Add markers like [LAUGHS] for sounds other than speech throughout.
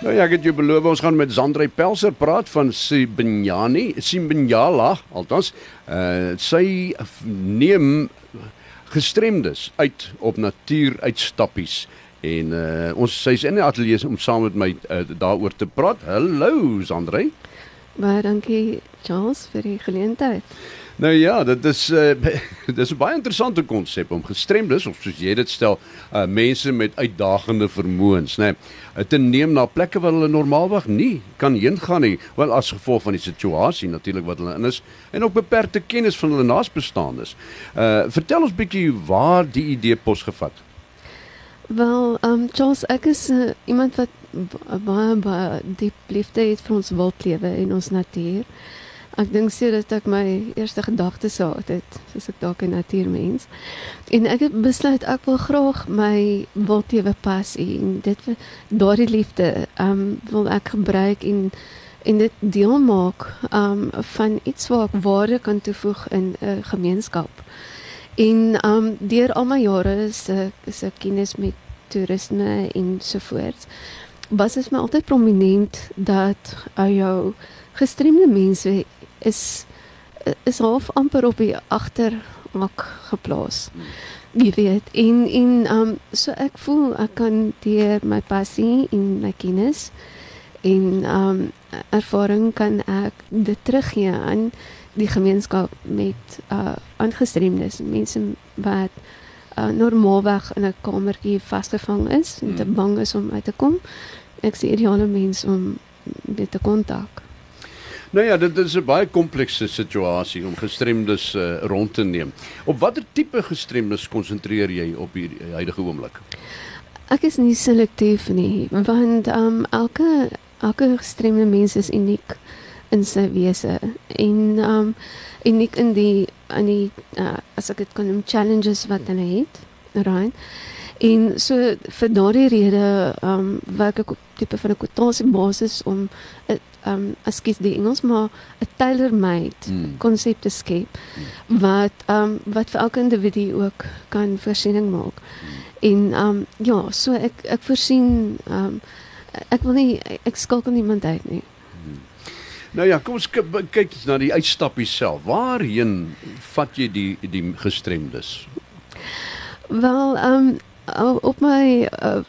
Nou ja, ek het jou beloof ons gaan met Zandrey Pelser praat van Sibinyani, Simbinyala, althans. Uh sy neem gestremdes uit op natuuruitstappies en uh ons sy's in die ateljee om saam met my uh, daaroor te praat. Hallo Zandrey. Baie dankie Charles vir die geleentheid. Nou ja, dit is uh, [LAUGHS] dit is 'n baie interessante konsep om gestremdes of soos jy dit stel, uh, mense met uitdagende vermoëns, nê, nee, te neem na plekke waar hulle normaalweg nie kan heen gaan nie, wel as gevolg van die situasie natuurlik wat hulle in is en ook beperkte kennis van hulle naasbestaandes. Uh vertel ons bietjie waar die idee posgevat. Wel, um, Charles, ek is uh, iemand wat baie baie diep liefde het vir ons wildlewe en ons natuur. Ek dink sê dat ek my eerste gedagtes gehad het, soos ek dalk 'n natuurmens. En ek het besluit ek wil graag my wildlewe passie en dit daardie liefde um, wil ek gebruik en en dit deel maak um, van iets wat ek waarde kan toevoeg in 'n gemeenskap. En um, deur al my jare is ek is ek kennis met toerisme en so voort. Was dit my altyd prominent dat uh, jou gestremde mense is is half amper op die agtermak geplaas. Jy weet, en en um so ek voel ek kan deur my passie en my kennis en um ervaring kan ek dit teruggee aan die gemeenskap met uh aangestremdes, mense wat uh normaalweg in 'n kamertjie vasgevang is en te hmm. bang is om uit te kom. Ek sien ideale mens om met te kontak. Nou ja, dit is 'n baie komplekse situasie om gestremdes uh, rond te neem. Op watter tipe gestremdes konsentreer jy op hier huidige oomblik? Ek is nie selektief nie, want um elke elke gestremde mens is uniek in sy wese en um uniek in die in die uh, as ek dit kan noem challenges wat hulle het, right? En so vir daardie rede um werk ek op tipe van 'n kwotasie basis om 'n um ekskuus die Engels maar 'n tailor-made hmm. konsep mm. te skep mm. wat um wat vir elke individu ook kan voorsiening maak. Mm. En um ja, so ek ek voorsien um ek wil nie ek skakel niemand uit nie. Hmm. Nou ja, kom ons kyk na die uitstappie self. Waarheen vat jy die die gestremdes? Wel, um op my uh,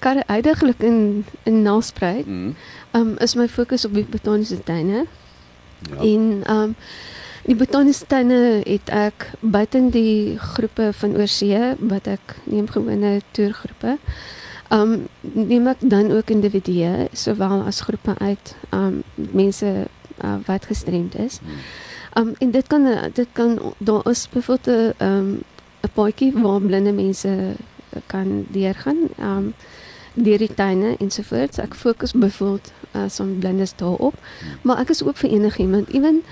kar uiteindelik in in Nelspruit. Mm. Um is my fokus op die botaniese tuine. Ja. En um die botaniese tuine het ek buiten die groepe van oorsee wat ek neem gewone toergroepe. Um neem ek dan ook individue sowel as groepe uit um mense uh, wat gestremd is. Um en dit kan dit kan daar is byvoorbeeld 'n um 'n paadjie waar blinde mense kan deurgaan. Um deur die tuine ensovoorts. Ek fokus byvoorbeeld uh, som blindes daarop, maar ek is ook vir enigiemand, ewen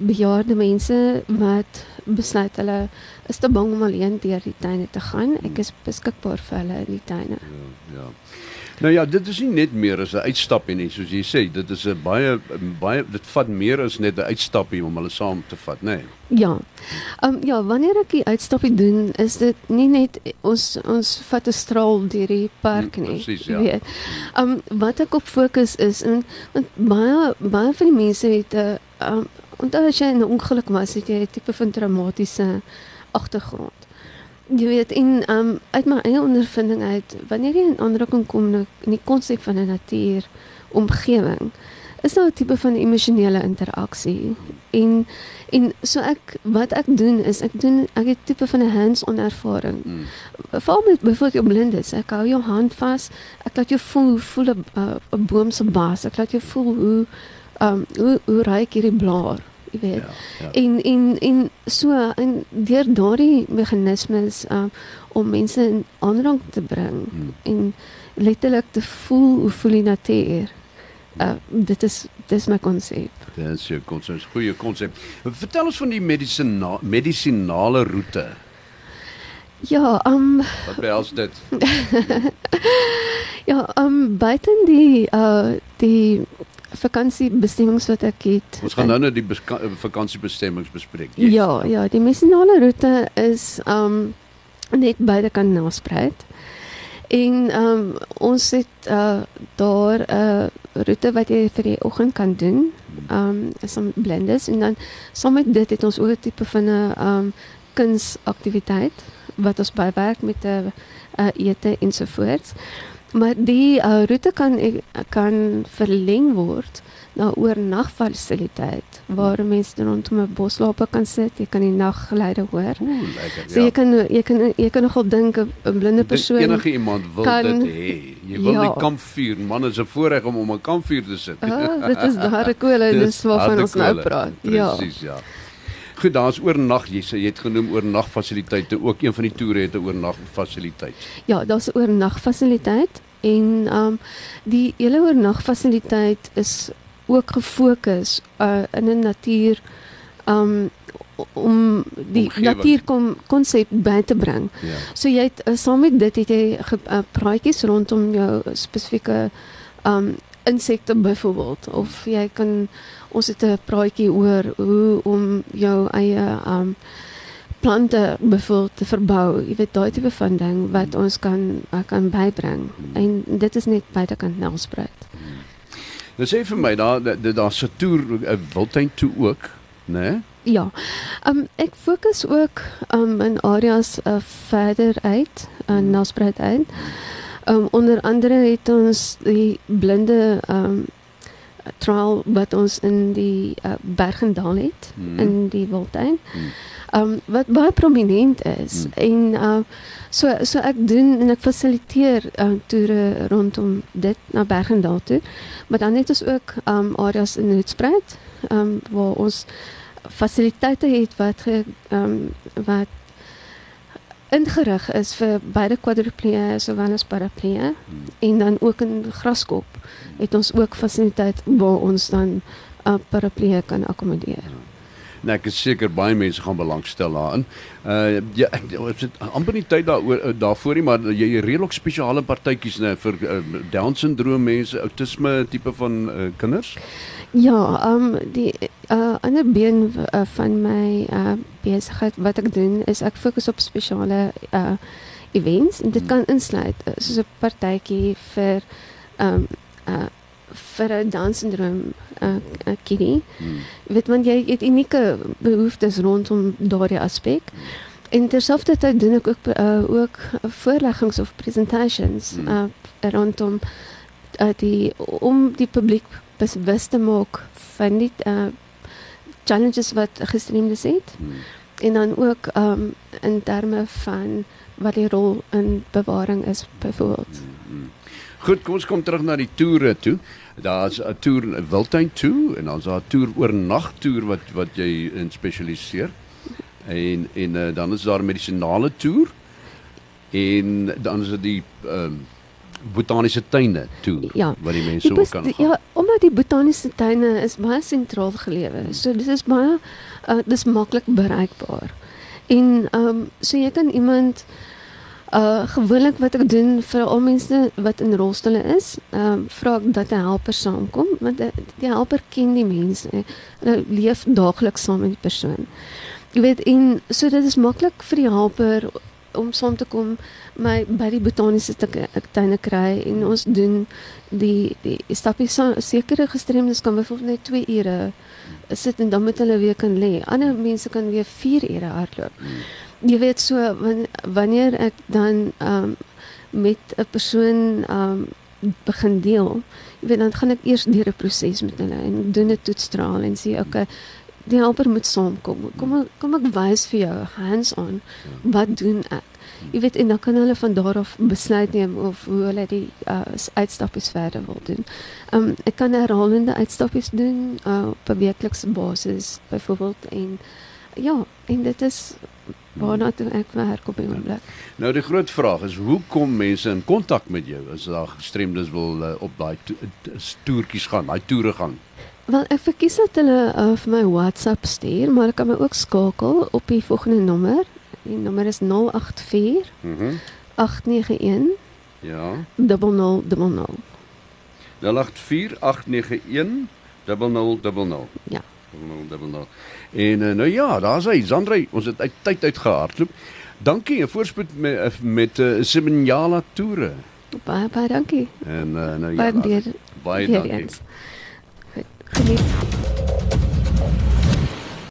bejaarde mense wat besluit hulle is te bang om alleen deur die tuine te gaan. Ek is beskikbaar vir hulle in die tuine. Ja. ja. Nou ja, dit is nie net meer as 'n uitstappie nie, soos jy sê, dit is 'n baie baie dit vat meer as net 'n uitstappie om hulle saam te vat, nê? Nee. Ja. Ehm um, ja, wanneer ek die uitstappie doen, is dit nie net ons ons vat 'n straal deur die park nie. Presies, ja. Ehm um, wat ek op fokus is en want baie baie van die mense het 'n ehm um, onthou as jy 'n ongeluk was, het jy 'n tipe van traumatiese agtergrond. Jy weet in um uit my eie ondervinding uit wanneer jy in aanraking kom met die konsep van 'n natuur omgewing is daar 'n tipe van emosionele interaksie en en so ek wat ek doen is ek doen ek het tipe van 'n hands-on ervaring. Mm. Veral met byvoorbeeld blindes, ek hou jou hand vas, ek laat jou voel hoe voel 'n uh, boom se bas, ek laat jou voel hoe um hoe hoe raak hierdie blaar jy weet. Ja, ja. En en en so en deur daardie meganismes um, om mense in aanraking te bring hmm. en letterlik te voel hoe voel die natuur. Uh, dit is dit is my konsep. Dit is 'n konsep, goeie konsep. Vertel ons van die medisina medisinale roete. Ja, um Wat behels dit? [LAUGHS] ja, um buiten die uh die vakansiebestemmings wat ek het. Ons gaan nou net die vakansiebestemmings bespreek. Yes. Ja, ja, die missionale roete is um net by die kanaal spruit. En um, ons het uh, daar 'n uh, roete wat jy vir die oggend kan doen. Um, is om blendes en dan saam met dit het ons ook 'n tipe van 'n um, kunsaktiwiteit wat ons bywerk met 'n uh, ete ensovoorts. Maar die uh, roete kan kan verleng word na oornagfasiliteit waar mense rondom 'n boslape kan sit, jy kan die naggeluide hoor. Ooh, lekker. So jy kan jy kan jy kan nogal dink 'n blinde persoon enige iemand wil kan, dit hê. Jy wil ja. die kampvuur, man is 'n voorreg om om 'n kampvuur te sit. Ah, dit is daar kole [LAUGHS] dis waarvan ons nou praat. Ja. Presies, ja. Goed, daar's oornag, jy sê jy het genoem oornagfasiliteite, ook een van die toere het 'n oornagfasiliteit. Ja, daar's 'n oornagfasiliteit en ehm um, die hele oornagfasiliteit is ook gefokus uh, in 'n natuur um om die natuurkom konsep by te bring. Ja. So jy het uh, saam met dit het jy uh, praatjies rondom jou spesifieke um insekte byvoorbeeld of jy kan ons het 'n praatjie oor hoe om jou eie um plante byvoorbeeld te verbou. Jy weet daai tipe van ding wat ons kan uh, kan bybring. En dit is net buitekant Nelspruit. Nou sê vir my daar daar's 'n toer 'n wildtuin toe ook, né? Nee? Ja. Um ek fokus ook um in areas uh, verder uit, uh, Nelspruit uit. Um onder andere het ons die blinde um trial wat ons in die uh, Bergendal het hmm. in die wildtuin. Hmm um, wat baie prominent is hmm. en uh, so so ek doen en ek fasiliteer uh, toere rondom dit na Bergendal toe maar dan het ons ook um, areas in Hoedspruit um, waar ons fasiliteite het wat ge, um, wat ingerig is vir beide kwadriplee sowel as paraplee hmm. en dan ook in Graskop het ons ook fasiliteit waar ons dan uh, paraplee kan akkommodeer. Hmm. Nee, ek is seker baie mense gaan belangstel daarin. Uh ja, ons het amper nie tyd daaroor uh, daarvoor nie, maar jy het redelik spesiale partytjies nê vir uh, down syndroom mense, outisme tipe van uh, kinders. Ja, um die uh ander been uh, van my uh besigheid wat ek doen is ek fokus op spesiale uh events en dit hmm. kan insluit uh, soos 'n partytjie vir um uh vir 'n down syndroom uh, uh, kindie. Hmm. Weet want jy het unieke behoeftes rondom daardie aspek. En terselfdertyd doen ek ook uh, ook voorleggings of presentations hmm. uh, rondom uh, die om die publiek bewus te maak van die uh, challenges wat gestremdes het. Hmm. En dan ook um, in terme van wat die rol in bewaring is byvoorbeeld. Hmm. hmm. Goed, kom ons kom terug na die toere toe. Daar's 'n toer Wildtuin toe en dan's daar 'n toer oornag toer wat wat jy in spesialiseer. En en uh, dan is daar 'n medisinale toer. En dan is dit die ehm um, botaniese tuine toe ja, waar die mense ook kan gaan. Ja, omdat die botaniese tuine is baie sentraal gelewe. Hmm. So dit is baie uh, dis maklik bereikbaar. En ehm um, so jy kan iemand Uh gewoonlik wat ek doen vir al mense wat in rolstoele is, ehm uh, vra ek dat 'n helper saamkom want die helper ken die mense. Hulle leef daagliks saam met die persoon. Jy weet en so dit is maklik vir die helper om saam te kom my by die botaniese tuine kry en ons doen die die stappie sekere gestremdes kan byvoorbeeld net 2 ure sit en dan moet hulle weer kan lê. Ander mense kan weer 4 ure hardloop. Hmm jy weet so wanneer ek dan um, met 'n persoon um, begin deel, jy weet dan gaan ek eers deur 'n proses met hulle en doen 'n toetsstraal en sê okay, die helper moet saamkom. Kom kom ek wys vir jou hands on wat doen ek? Jy weet en dan kan hulle van daar af besluit neem of hoe hulle die uh, uitstappies verder wil doen. Um ek kan herhalende uitstappies doen uh, op 'n weeklikse basis byvoorbeeld en ja, en dit is waarna toe ek werk op die oomblik. Nou die groot vraag is hoe kom mense in kontak met jou as daar gestremdes wil uh, op daai toertjies gaan, daai toere gaan? Wel ek verkies dat hulle uh, vir my WhatsApp stuur, maar ek kan my ook skakel op die volgende nommer. Die nommer is 084 mhm 891 Ja. 0000. 084 891 0000. Ja. 0000. En uh, nou ja, daar's hy, Zandrey, ons het uit tyd uit gehardloop. Dankie en voorspoed met met uh, Simenyala toere. Baie baie dankie. En uh, nou ja. Baie baie dankie. eens. 肯定。是